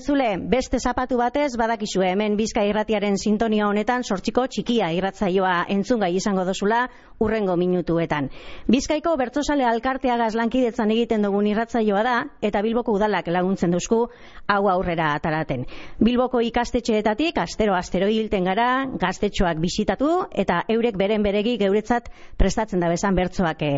Entzule, beste zapatu batez badakizue hemen Bizkai irratiaren sintonia honetan sortziko txikia irratzaioa entzun gai izango dozula urrengo minutuetan. Bizkaiko bertsozale alkarteagaz lankidetzan egiten dugun irratzaioa da eta Bilboko udalak laguntzen duzku hau aurrera ataraten. Bilboko ikastetxeetatik astero astero hilten gara, gaztetxoak bisitatu eta eurek beren beregi geuretzat prestatzen da bezan bertsoak e,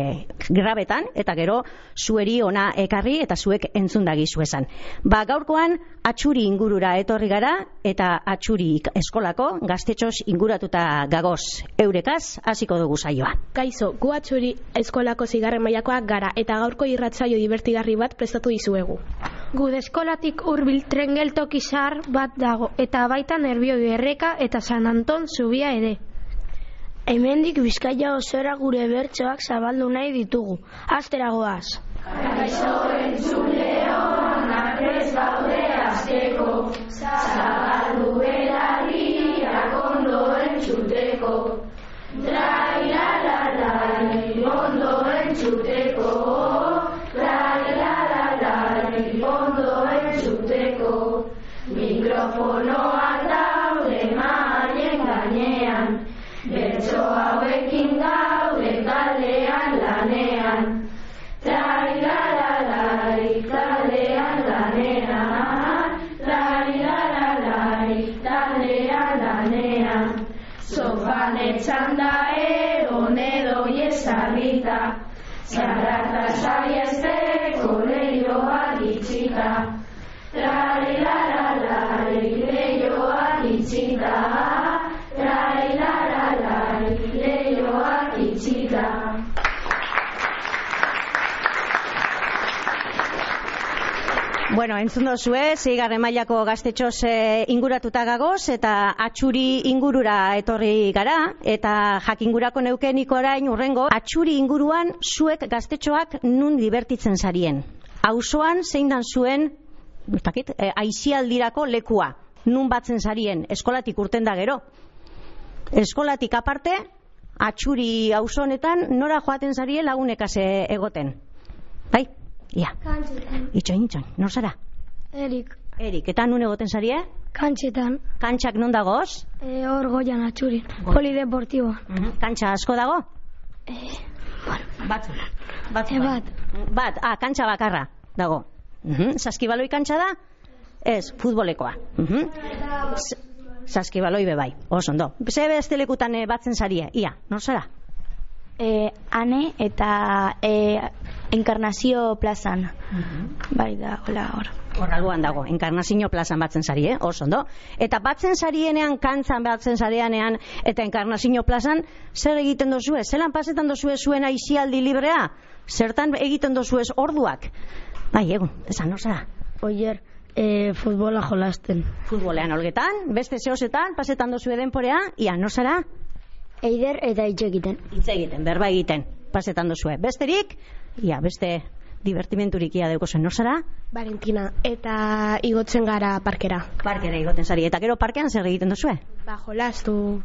grabetan eta gero zueri ona ekarri eta zuek entzun dagizu esan. Ba, gaurkoan atxuri ingurura etorri gara eta atxuri eskolako gaztetxos inguratuta gagoz. Eurekaz, hasiko dugu saioa. Kaixo, gu atxuri eskolako zigarren mailakoak gara eta gaurko irratzaio divertigarri bat prestatu dizuegu. Gude eskolatik hurbil tren geltoki zahar bat dago eta baita nerbio erreka eta San Anton zubia ere. Hemendik Bizkaia osora gure bertsoak zabaldu nahi ditugu. Asteragoaz. Kaixo entzuleon, aprez baude azteko, zabaldu berariak ondo entzuteko. Trai la la la, ondo entzuteko. Trai la la la, ondo entzuteko. Mikrofonoak entzun dozue, zeigarren mailako gaztetxoz e, inguratuta gagoz, eta atxuri ingurura etorri gara, eta jakingurako neukenik orain urrengo, atxuri inguruan zuek gaztetxoak nun divertitzen zarien. Auzoan zein dan zuen, bakit, e, aizialdirako lekua, nun batzen zarien, eskolatik urten da gero. Eskolatik aparte, atxuri auzonetan nora joaten zarien lagunekaz egoten. Bai? Ia. Itxoin, itxoin, nor zara? Erik. Erik, eta nun egoten zarie? Kantxetan. Kantxak non dagoz? E, hor goian atxuri. Polideportibo. Kantxa asko dago? E, bueno. Batzu. Batzu. E, bat. Bat, ah, kantxa bakarra dago. Mhm. Saskibaloi kantxa da? Ez, futbolekoa. Mhm. S- Saskibaloi bebai, oso ondo. Ze beste lekutan eh, batzen zarie? Ia, nor zara? E, ane eta e, enkarnazio plazan. Bai da, hola hor. Hor alboan dago, enkarnazio plazan batzen zari, eh? oso ondo. Eta batzen zarienean, kantzan batzen zareanean, eta enkarnazio plazan, zer egiten dozue? Zelan pasetan dozue zuen aizialdi librea? Zertan egiten dozuez orduak? Bai, egun, esan, zara? Oier, e, futbola jolasten. Futbolean olgetan, beste zehozetan, pasetan dozue denporea, ia, no zara? Eider eta hitz egiten. Hitz egiten, berba egiten, pasetan dozue. Besterik, ia, beste divertimenturik ia deuko zen, zara? Valentina, eta igotzen gara parkera. Parkera igoten zari, eta gero parkean zer egiten dozue? Ba, jolastu.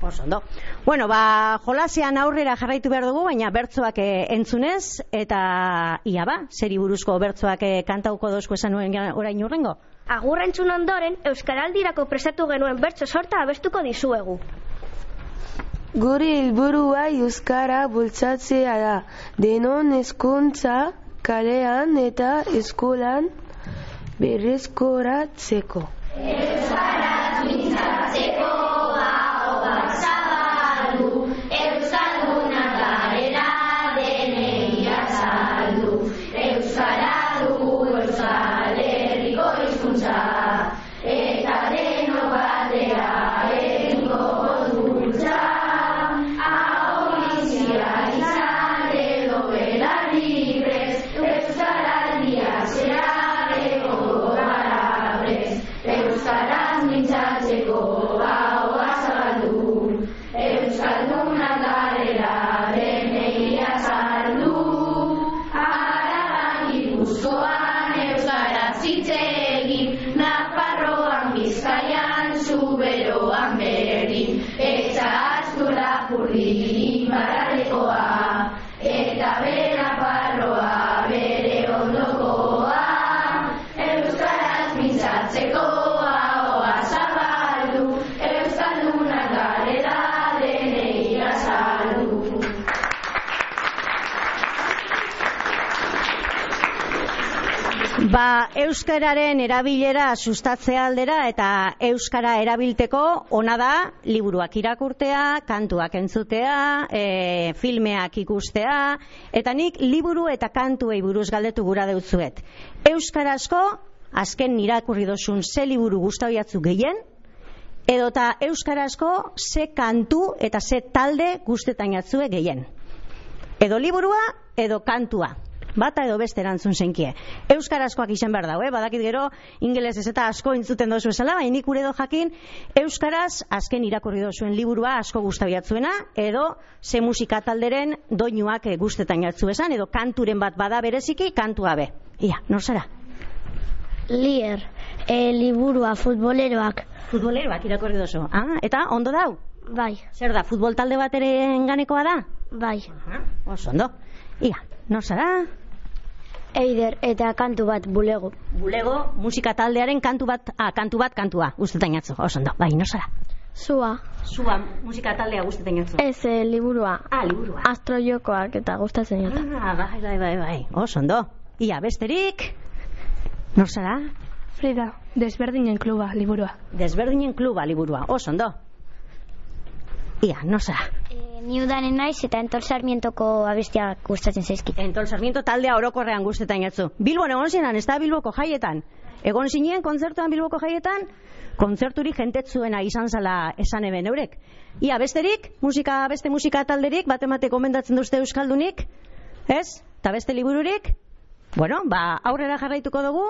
Oso ondo. Bueno, ba, jolasean aurrera jarraitu behar dugu, baina bertzoak eh, entzunez, eta ia ba, zeri buruzko bertzoak eh, kantauko dozko esan nuen orain urrengo. Agurra entzun ondoren, Euskaraldirako prestatu genuen bertso sorta abestuko dizuegu. Gure helburua euskara bultzatzea da. Denon hezkuntza kalean eta eskolan berrezkoratzeko. Euskara Ba, euskararen erabilera sustatzea aldera eta euskara erabilteko ona da liburuak irakurtea, kantuak entzutea, e, filmeak ikustea eta nik liburu eta kantuei buruz galdetu gura deutzuet. Euskarazko azken irakurri dozun ze liburu guztabiatzu gehien edota euskarazko ze kantu eta ze talde guztetan jatzue gehien. Edo liburua, edo kantua. Bata edo beste erantzun zenkie. Euskarazkoak izan behar dau, eh? badakit gero ingelesez eta asko intzuten dozu esala, baina nik ure jakin Euskaraz azken irakurri dozuen liburua asko gustabiatzuena, edo ze musika talderen doinuak eh, guztetan jatzu esan, edo kanturen bat bada bereziki, kantua be. Ia, nor zara? Lier, e, liburua futboleroak. Futboleroak irakurri dozu. Ah, eta ondo dau? Bai, Zer da, futbol talde bat ere enganekoa da? bai. Oso ondo. Ia, nor zara? Eider eta kantu bat bulego. Bulego musika taldearen kantu bat, ah, kantu bat kantua, guztetan jatzu. Oso ondo, bai, nor zara? Zua. Zua musika taldea guztetan jatzu. Ez, eh, liburua. Ah, liburua. Astro jokoak eta gustatzen jota. Ah, bai, bai, bai, bai. Oso ondo. Ia, besterik? Nor zara? Frida, desberdinen kluba, liburua. Desberdinen kluba liburua. Oso ondo. Ia, zara? E, ni udanen naiz eta entol sarmientoko abestiak gustatzen zaizkit. Entol Sarmiento taldea orokorrean guztetan jatzu. Bilbon egon zinan, ez da Bilboko jaietan. Egon zinen kontzertuan Bilboko jaietan, kontzerturi jentetzuena izan zala esan eben eurek. Ia, besterik, musika, beste musika talderik, bat emate komendatzen duzte Euskaldunik, ez? Eta beste libururik? Bueno, ba, aurrera jarraituko dugu,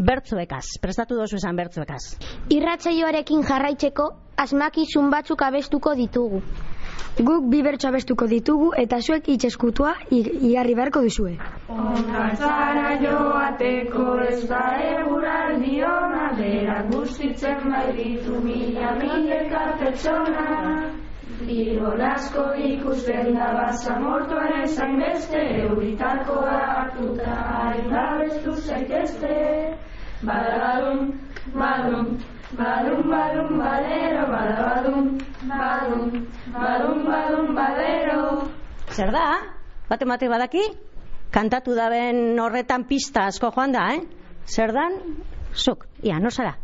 bertzuekaz. Prestatu dozu esan bertzuekaz. Irratsaioarekin jarraitzeko asmakizun batzuk abestuko ditugu. Guk bi bertso abestuko ditugu eta zuek itxeskutua igarri beharko duzue. Ondartzara joateko ez da eguraldi ona, berak gustitzen baititu mila mileka pertsona. Bilbon asko ikusten da basamortuaren zain beste, euritakoa hartuta hain babestu zaitezte. Badabadum, badum, badum, badum, badero, badabadum, badum, badum, badum, badero. Zer da? Bate mate badaki? Kantatu daben horretan pista asko joan da, eh? Zer dan? Zuk, ia, no zara?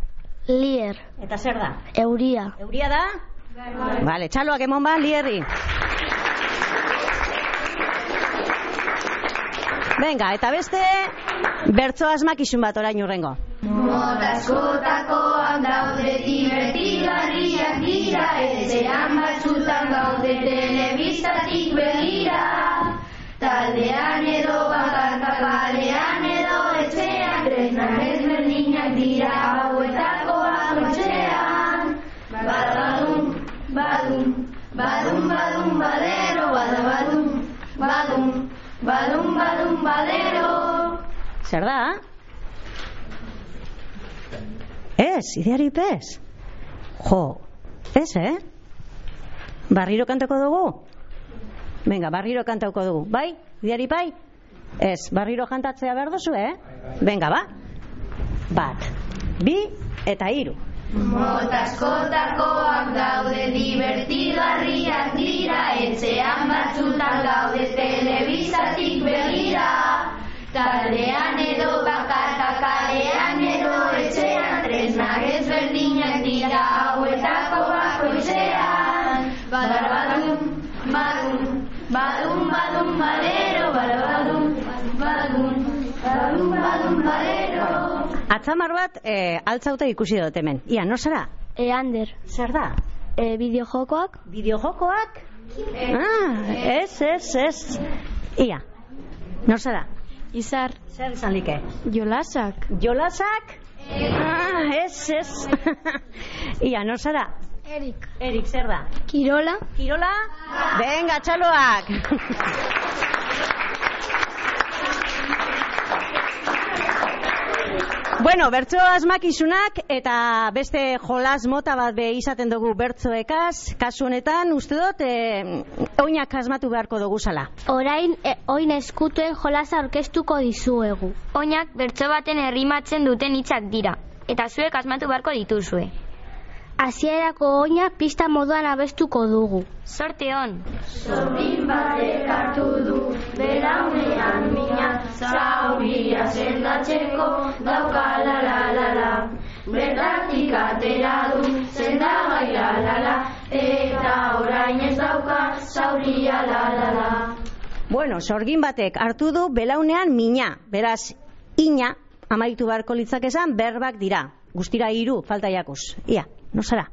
Lier, Eta zer da? euria. Euria da? Vale, txaloak emon ba, lierri. Venga, eta beste, bertzo asmakizun bat orain urrengo. Mota askotakoak daude divertigarriak dira Etxean batzutan gaude telebistatik begira Taldean edo bakarka kalean badum, badum, badum, badero Badabadum, badum, badum, badum, badero Zer da? Ez, ideari pez. Jo, ez, eh? Barriro kantako dugu? Venga, barriro kantako dugu. Bai? Ideari pai? Ez, barriro kantatzea behar duzu, eh? Venga, ba? Bat, bi eta hiru. Mota askotakoak daude divertigarriak dira Etxean batzutan gaude telebistatik begira. Taldean edo bakarka kalean edo etxean Tresnak ezberdinak dira hauetako bakoitzean. Badabadum, badum, badum, badum, badero Badabadum, badum, badum, badum, badero Atzamar bat, eh, altzaute ikusi dut hemen. Ia, no zara? Eander, Zer da? e, bideojokoak. Bideojokoak? Ah, ez, ez, ez. Ia, no zara? Izar, Zer izan like? jolasak. Jolasak? Ah, ez, ez. Ia, no zara? Erik. Erik, zer da? Kirola. Kirola? Venga, txaloak! Bueno, bertso asmakizunak eta beste jolas mota bat be izaten dugu bertsoekaz, kasu honetan uste dut e, oinak asmatu beharko dugu zala. Orain, e, oin eskutuen jolasa aurkeztuko dizuegu. Oinak bertso baten errimatzen duten hitzak dira, eta zuek asmatu beharko dituzue. Hasierako oina pista moduan abestuko dugu. Sorte on! Sobrin batek hartu du, belaunean mina, zauria sendatzeko dauka la la la la. Bertatik atera du sendagai la la la, eta orain ez dauka zauria la la la. Bueno, sorgin batek hartu du belaunean mina, beraz, ina, amaitu beharko litzak esan, berbak dira. Guztira hiru falta jakuz. Ia, no zara?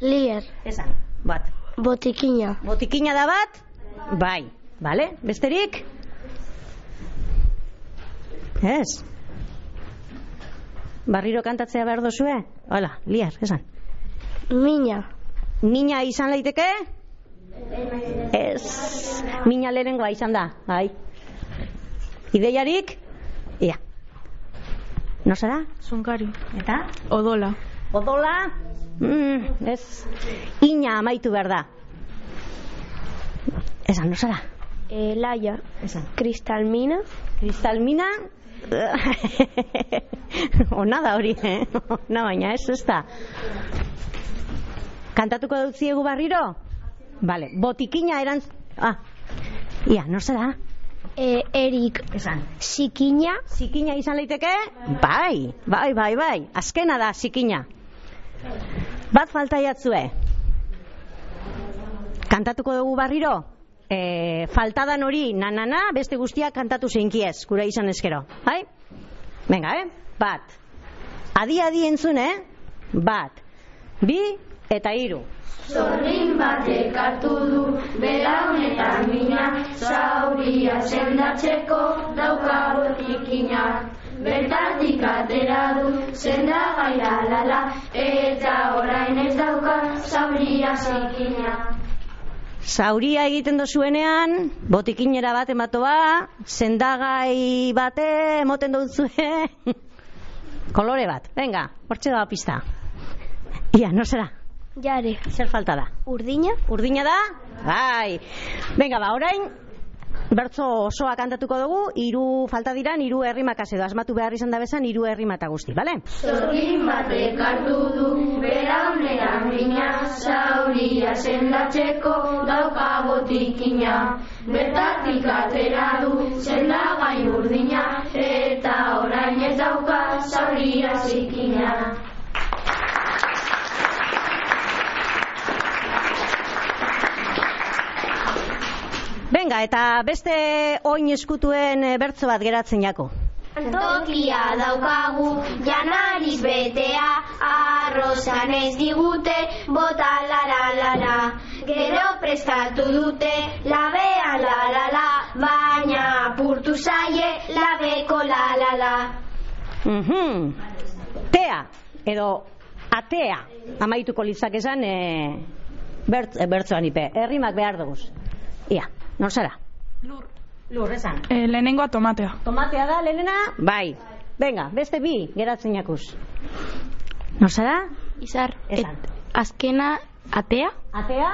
Lier. Esan, bat. Botikina. Botikina da bat? Bai, bale? Besterik? Ez. Barriro kantatzea behar dozue? Hola, liar, esan. Mina. Mina izan laiteke? Ez. Mina lehenengoa izan da, bai. Ideiarik? Ia. No zara? Zunkari. Eta? Odola. Odola? Mm, ez. Ina amaitu behar da. Esan, no zara? E, laia. Esan. Kristalmina. Kristalmina? Ona da hori, eh? Ona baina, ez, ez da. Kantatuko dut ziegu barriro? Vale, botikina erantz... Ah, ia, no zara? E, erik. Esan. Sikina. Sikina izan leiteke? Bai, bai, bai, bai. Azkena da, sikina. Bat falta jatzue. Kantatuko dugu barriro? E, faltadan hori, nanana, beste guztiak kantatu zeinkiez, gura izan eskero. Bai? Venga, eh? Bat. Adi, adi entzun, eh? Bat. Bi eta hiru. Zorrin batek hartu du belaunetan mina, zauria sendatzeko dauka botikina. Bertatik atera du sendagai la la la, eta orain ez dauka zauria zikina. Zauria egiten dozuenean, botikinera bat ematoa, sendagai bate emoten duzue, kolore bat. Venga, hortxe da pista. Ia, no zera? Jare. Zer falta da? Urdina. Urdina da? Bai. Venga, ba, orain, bertzo osoa kantatuko dugu, hiru falta diran, hiru herrimakaz edo asmatu behar izan da bezan, hiru herrimata guzti, bale? Zorrin batek hartu du belaunean mina, zauria sendatzeko dauka botikina. Bertatik atera du sendagai urdina, eta orain ez dauka zauria zikina. Venga, eta beste oin eskutuen eh, bertzo bat geratzen jako. Tokia daukagu janariz betea, arrozan ez digute, bota la la la la. Gero prestatu dute, labea la la la, baina apurtu zaie, labeko la la la. Mhm. Tea, edo atea, amaituko litzak esan, e, bert, e, bertzoan ipe, herrimak behar dugu. Ia, nor zara? Lur. Lur, esan. E, lehenengoa tomatea. Tomatea da, lehenena? Bai. Venga, beste bi, geratzen jakuz. Nor zara? Izar. Esan. azkena atea. Atea?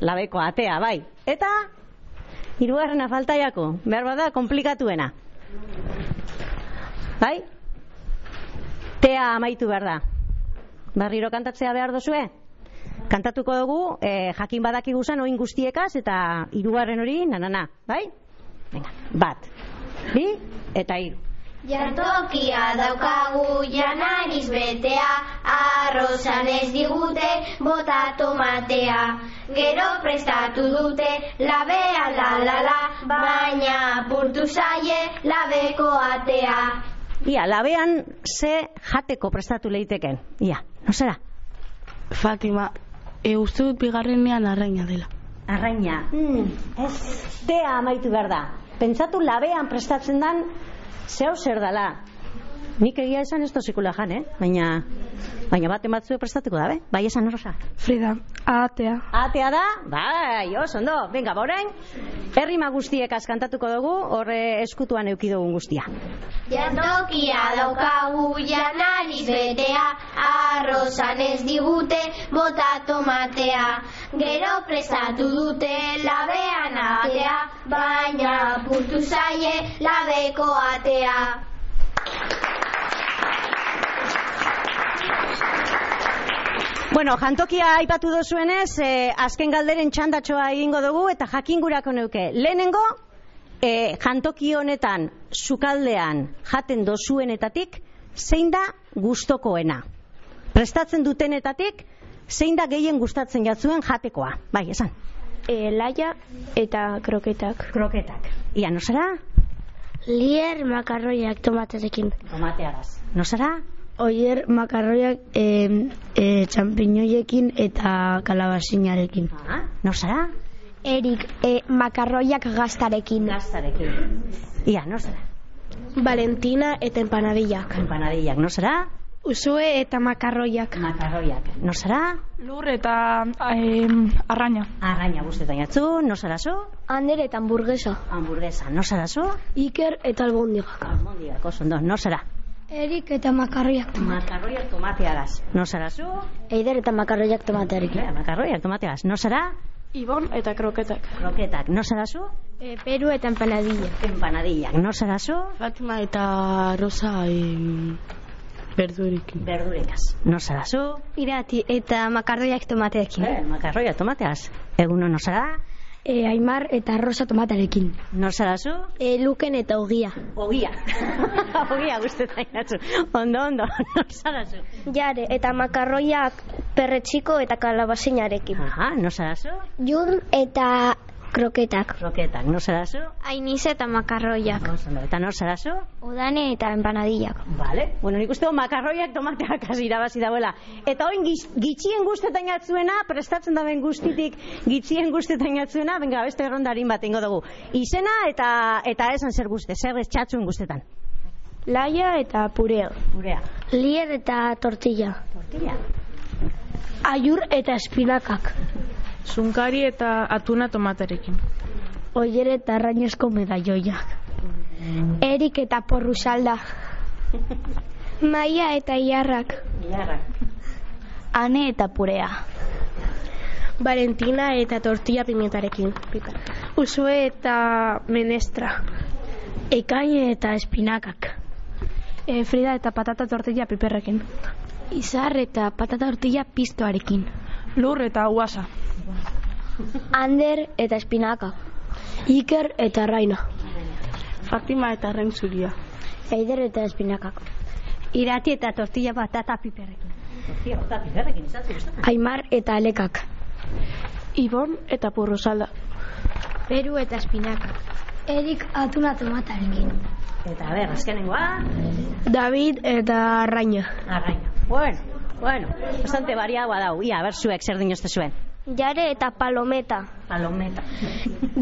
Labeko atea, bai. Eta? Hirugarrena falta jako. Behar bada, komplikatuena. Bai? Tea amaitu behar da. Barriro kantatzea behar dozue? Kantatuko dugu, eh, jakin badaki guzan oin guztiekaz eta hirugarren hori, nanana, bai? Venga, bat, bi eta hiru. Jantokia daukagu janariz betea, arrozan ez digute bota tomatea. Gero prestatu dute labea la la la, baina apurtu zaie labeko atea. Ia, labean ze jateko prestatu leiteken. Ia, no zera? Fatima, e, uste dut bigarrenean arraina dela. Arraina. Mm, ez, tea amaitu behar da. Pentsatu labean prestatzen dan, zehau zer dala. Nik egia esan ez tozikula jan, eh? Baina, baina bat ematzue prestatuko da, be? Bai esan horrosa. Frida, atea. Atea da? Bai, oso ondo. Venga, ba orain, herrima guztiek kantatuko dugu, horre eskutuan euki dugun guztia. Jantokia daukagu janariz betea, arrozan ez digute bota tomatea. Gero prestatu dute labean atea, baina apurtu zaie labeko atea. Bueno, jantokia aipatu dozuenez, eh, azken galderen txandatxoa egingo dugu eta jakingurako neuke. Lehenengo, e, jantoki honetan, sukaldean, jaten dozuenetatik, zein da gustokoena? Prestatzen dutenetatik, zein da gehien gustatzen jatzuen jatekoa? Bai, esan. E, laia eta kroketak. Kroketak. Ia, no zara? Lier makarroiak tomaterekin. Tomateagaz. No zara? Oier makarroiak e, e, txampiñoiekin eta kalabazinarekin. Ah, no zara? Erik, e, makarroiak gaztarekin. Gaztarekin. Ia, no zara? Valentina eta empanadillak. Empanadillak, no zara? Usue eta makarroiak. Makarroiak. No zara? Lur eta eh, arraina. Arraina guztetan jatzu, no zara zu? Ander eta hamburguesa. Hamburguesa, no zara zu? Iker eta albondigak. Albondigak, oso ondo, no zara? Erik eta makarroiak Makarroiak tomateagaz. No zara zu? Eider eta makarroiak tomatearekin. Eh, Makarroiak tomateagaz. No zara? Ibon eta kroketak. Kroketak. No zara zu? E, peru eta empanadilla. Empanadillak. No zara zu? Fatima eta Rosa e, berdurekin. Berdurikaz. No zara zu? Irati eta makarroiak tomateekin. Eh, makarroiak tomateagaz. Eguno no zara? E, Aimar eta Rosa tomatearekin. No zara zu? E, luken eta ogia. Ogia. Ogia guztetan jatzu. Ondo, ondo. No zara zu? Jare eta makarroiak perretxiko eta kalabazinarekin. Aha, no zara zu? Jun eta kroketak. Kroketak. No zara zu? Ainiz eta makarroiak. Ondo. Eta no zara zu? Udane eta empanadillak. Vale. Bueno, nik uste dut makarroiak tomateak hasi irabazi dauela. Eta oin gitxien guztetan jatzuena, prestatzen daben guztitik gitxien guztetan jatzuena, benga, beste errondarin bat ingo dugu. Izena eta eta esan zer guzte, zer txatzuen guztetan. Laia eta purea. Gurea. Lier eta tortilla. Tortilla. Aiur eta espinakak. Zunkari eta atuna tomaterekin. Oier eta arrainezko medalloiak. Erik eta porrusalda. Maia eta iarrak. Iarra. Ane eta purea. Valentina eta tortilla pimentarekin. Usue eta menestra. Ekaine eta espinakak. E, Frida eta patata tortilla piperrekin. Izar eta patata tortilla pistoarekin. Lur eta uasa. Ander eta espinaka. Iker eta Raina. Fatima eta rentzuria. Eider eta espinakak. Irati eta tortilla patata piperrekin. Tortilla bat piperrekin gustatzen. Aimar eta Alekak. Ibon eta purrosalda. Peru eta espinakak. Erik atuna tomatarekin. Eta ber, azkenengoa, David eta Raina. arraina. Bueno, bueno, bastante variagoa dau. Ia, a ber zuek zer dinozte zuen. Jare eta palometa. Palometa.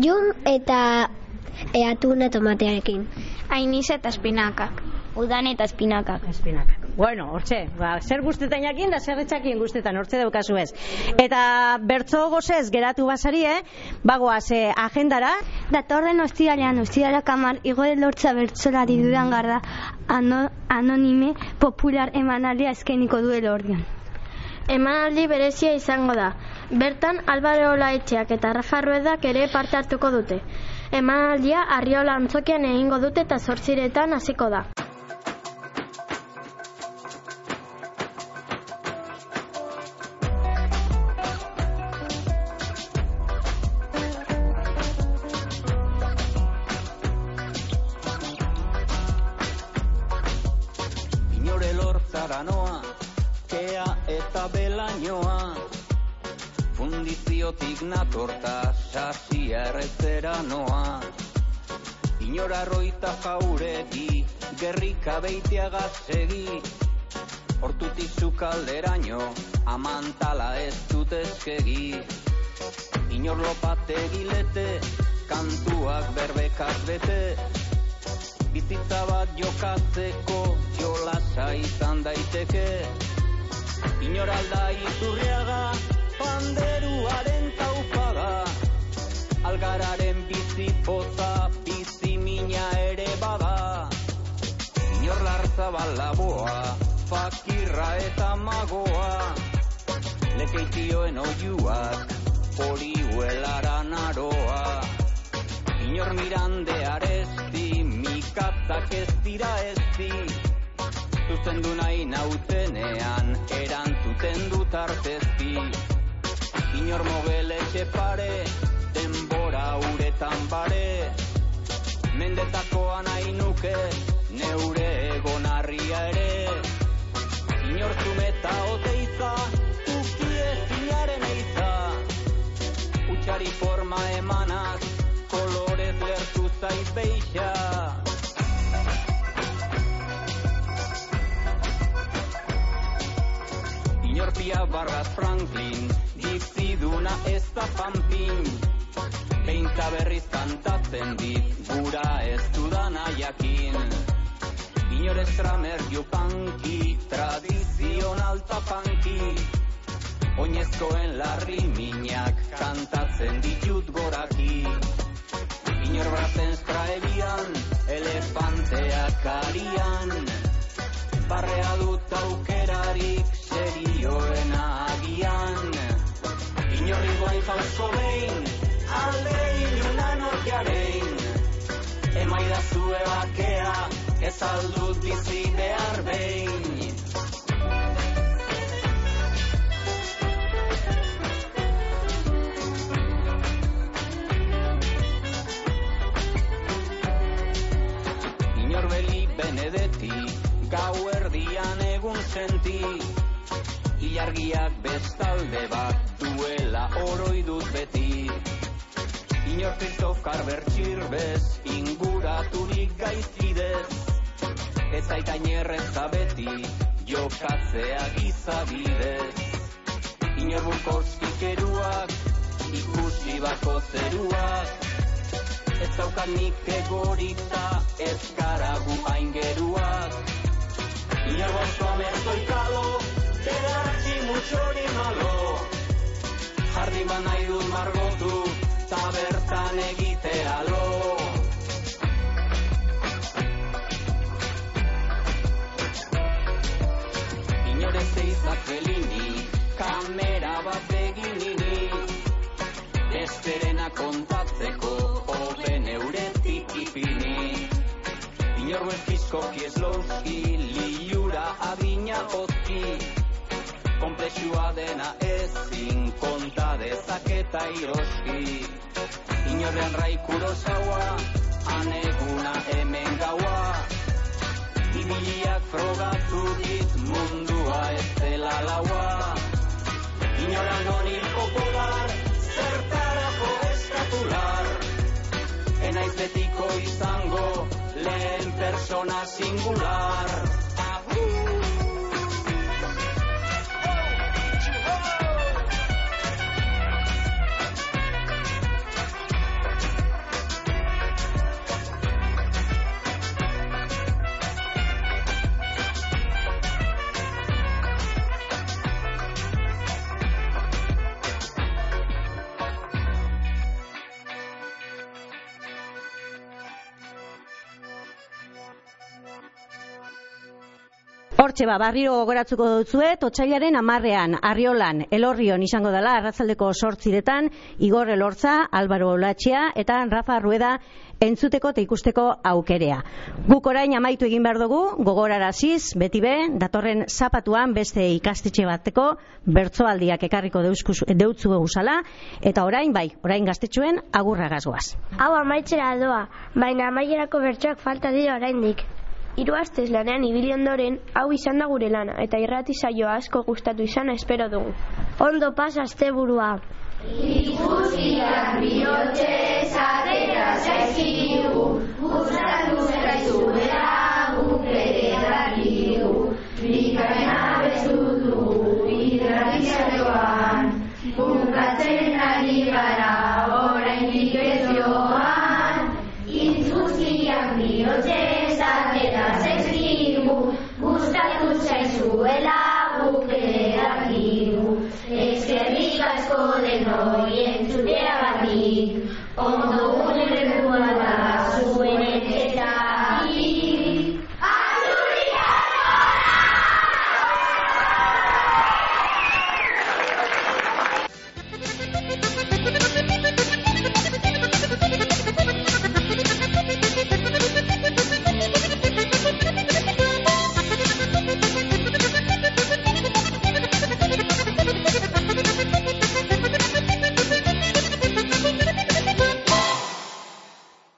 Jun eta e, atuna tomatearekin. Ainiz eta espinakak. Udane eta espinakak. Espinakak. Bueno, hortxe, ba, zer guztetan jakin da zer etxakin guztetan, hortxe daukazu ez. Eta bertzo gozez geratu basari, eh? Bagoaz eh, agendara, Datorren ostiralean ostirala kamar igo lortza bertsolari dudan garda ano, anonime popular emanaldia eskeniko duela ordean. Emanaldi berezia izango da. Bertan Albaro Olaetxeak eta Rafa Ruedak ere parte hartuko dute. Emanaldia Arriola antzokian egingo dute eta zortziretan hasiko da. Eta belainoa. Fundiziotik natorta, sasia erretzera noa. Inora roita jauregi, gerrika beitea gazegi. Hortutik zukalderaino, amantala ez dut ezkegi. Inor lopate gilete, kantuak berbekaz bete. Bizitza bat jokatzeko jolasa izan daiteke Inor alda iturriaga panderuaren taupaga Algararen bizi poza bizi mina ere bada. Inor lartza balaboa fakirra eta magoa. Lekeitioen oiuak poliuelara naroa. Inor mirande aresti, mikatzak ez dira ezti Zuzendu nahi nautenean, erantzuten dut artezti Inor mogeletxe pare, denbora uretan bare. Benetakoa nahi nuke neure egonarria ere. Inortzum eta oteiza ukie zinaren eiza Utsari forma emanaz Franklin Diziduna ez da pampin Beinta berriz kantatzen dit Gura ez dudana jakin. Inor estramer jupanki Tradizional tapanki Oinezkoen larri minak Kantatzen ditut goraki. Inor brazen straebian Elefanteak arian Barrea dut aukerarik serioen agian. Inorri guain jauzo behin Alde ilunan orkearein Emaida zue bakea Ez aldut bizi behar behin senti Ilargiak bestalde bat duela oroi dut beti. Inor Carver txirbez inguraturik gaizkidez. Ez aitain erreza beti jokatzea gizabidez Inor Burkowski keruak ikusi bako zeruak. Ez daukat nik egorita ez karagu aingeruak Mutxori malo Jardin bat nahi dut margotu Ta bertan egitea lo. Inore zeizak felini Kamera bat beginini Esterena kontatzeko Oben euretik ipini. Inor bezkizkoki eslozki Liura dena ezin konta dezaketa iroski Inorrean raikuro zaua Aneguna hemen gaua. Ibiliak frogatu dit mundua ez dela laua. Inoran honi popular Zertarako eskatular Enaiz betiko izango lehen persona singular Hortxe ba, barriro gogoratzuko dutzue, totxailaren amarrean, arriolan, elorrion izango dela, arratzaldeko sortziretan, Igor Elortza, Álvaro Olatxea eta Rafa Rueda entzuteko eta ikusteko aukerea. Guk orain amaitu egin behar dugu, gogoraraziz, beti be, datorren zapatuan beste ikastetxe bateko, bertsoaldiak ekarriko deutzu egusala, eta orain bai, orain gaztetxuen agurra gazgoaz. Hau amaitzera doa, baina amaierako bertsoak falta dira oraindik. Hiru astez lanean ibili ondoren, hau izan da gure lana, eta irrati saio asko gustatu izana espero dugu. Ondo pasa asteburua. Ikusiak bihotxe zatera zaizkigu, gustatu zaizuela guk ere dakigu. Bikaina bezu dugu irratizioan, bukatzen ari gara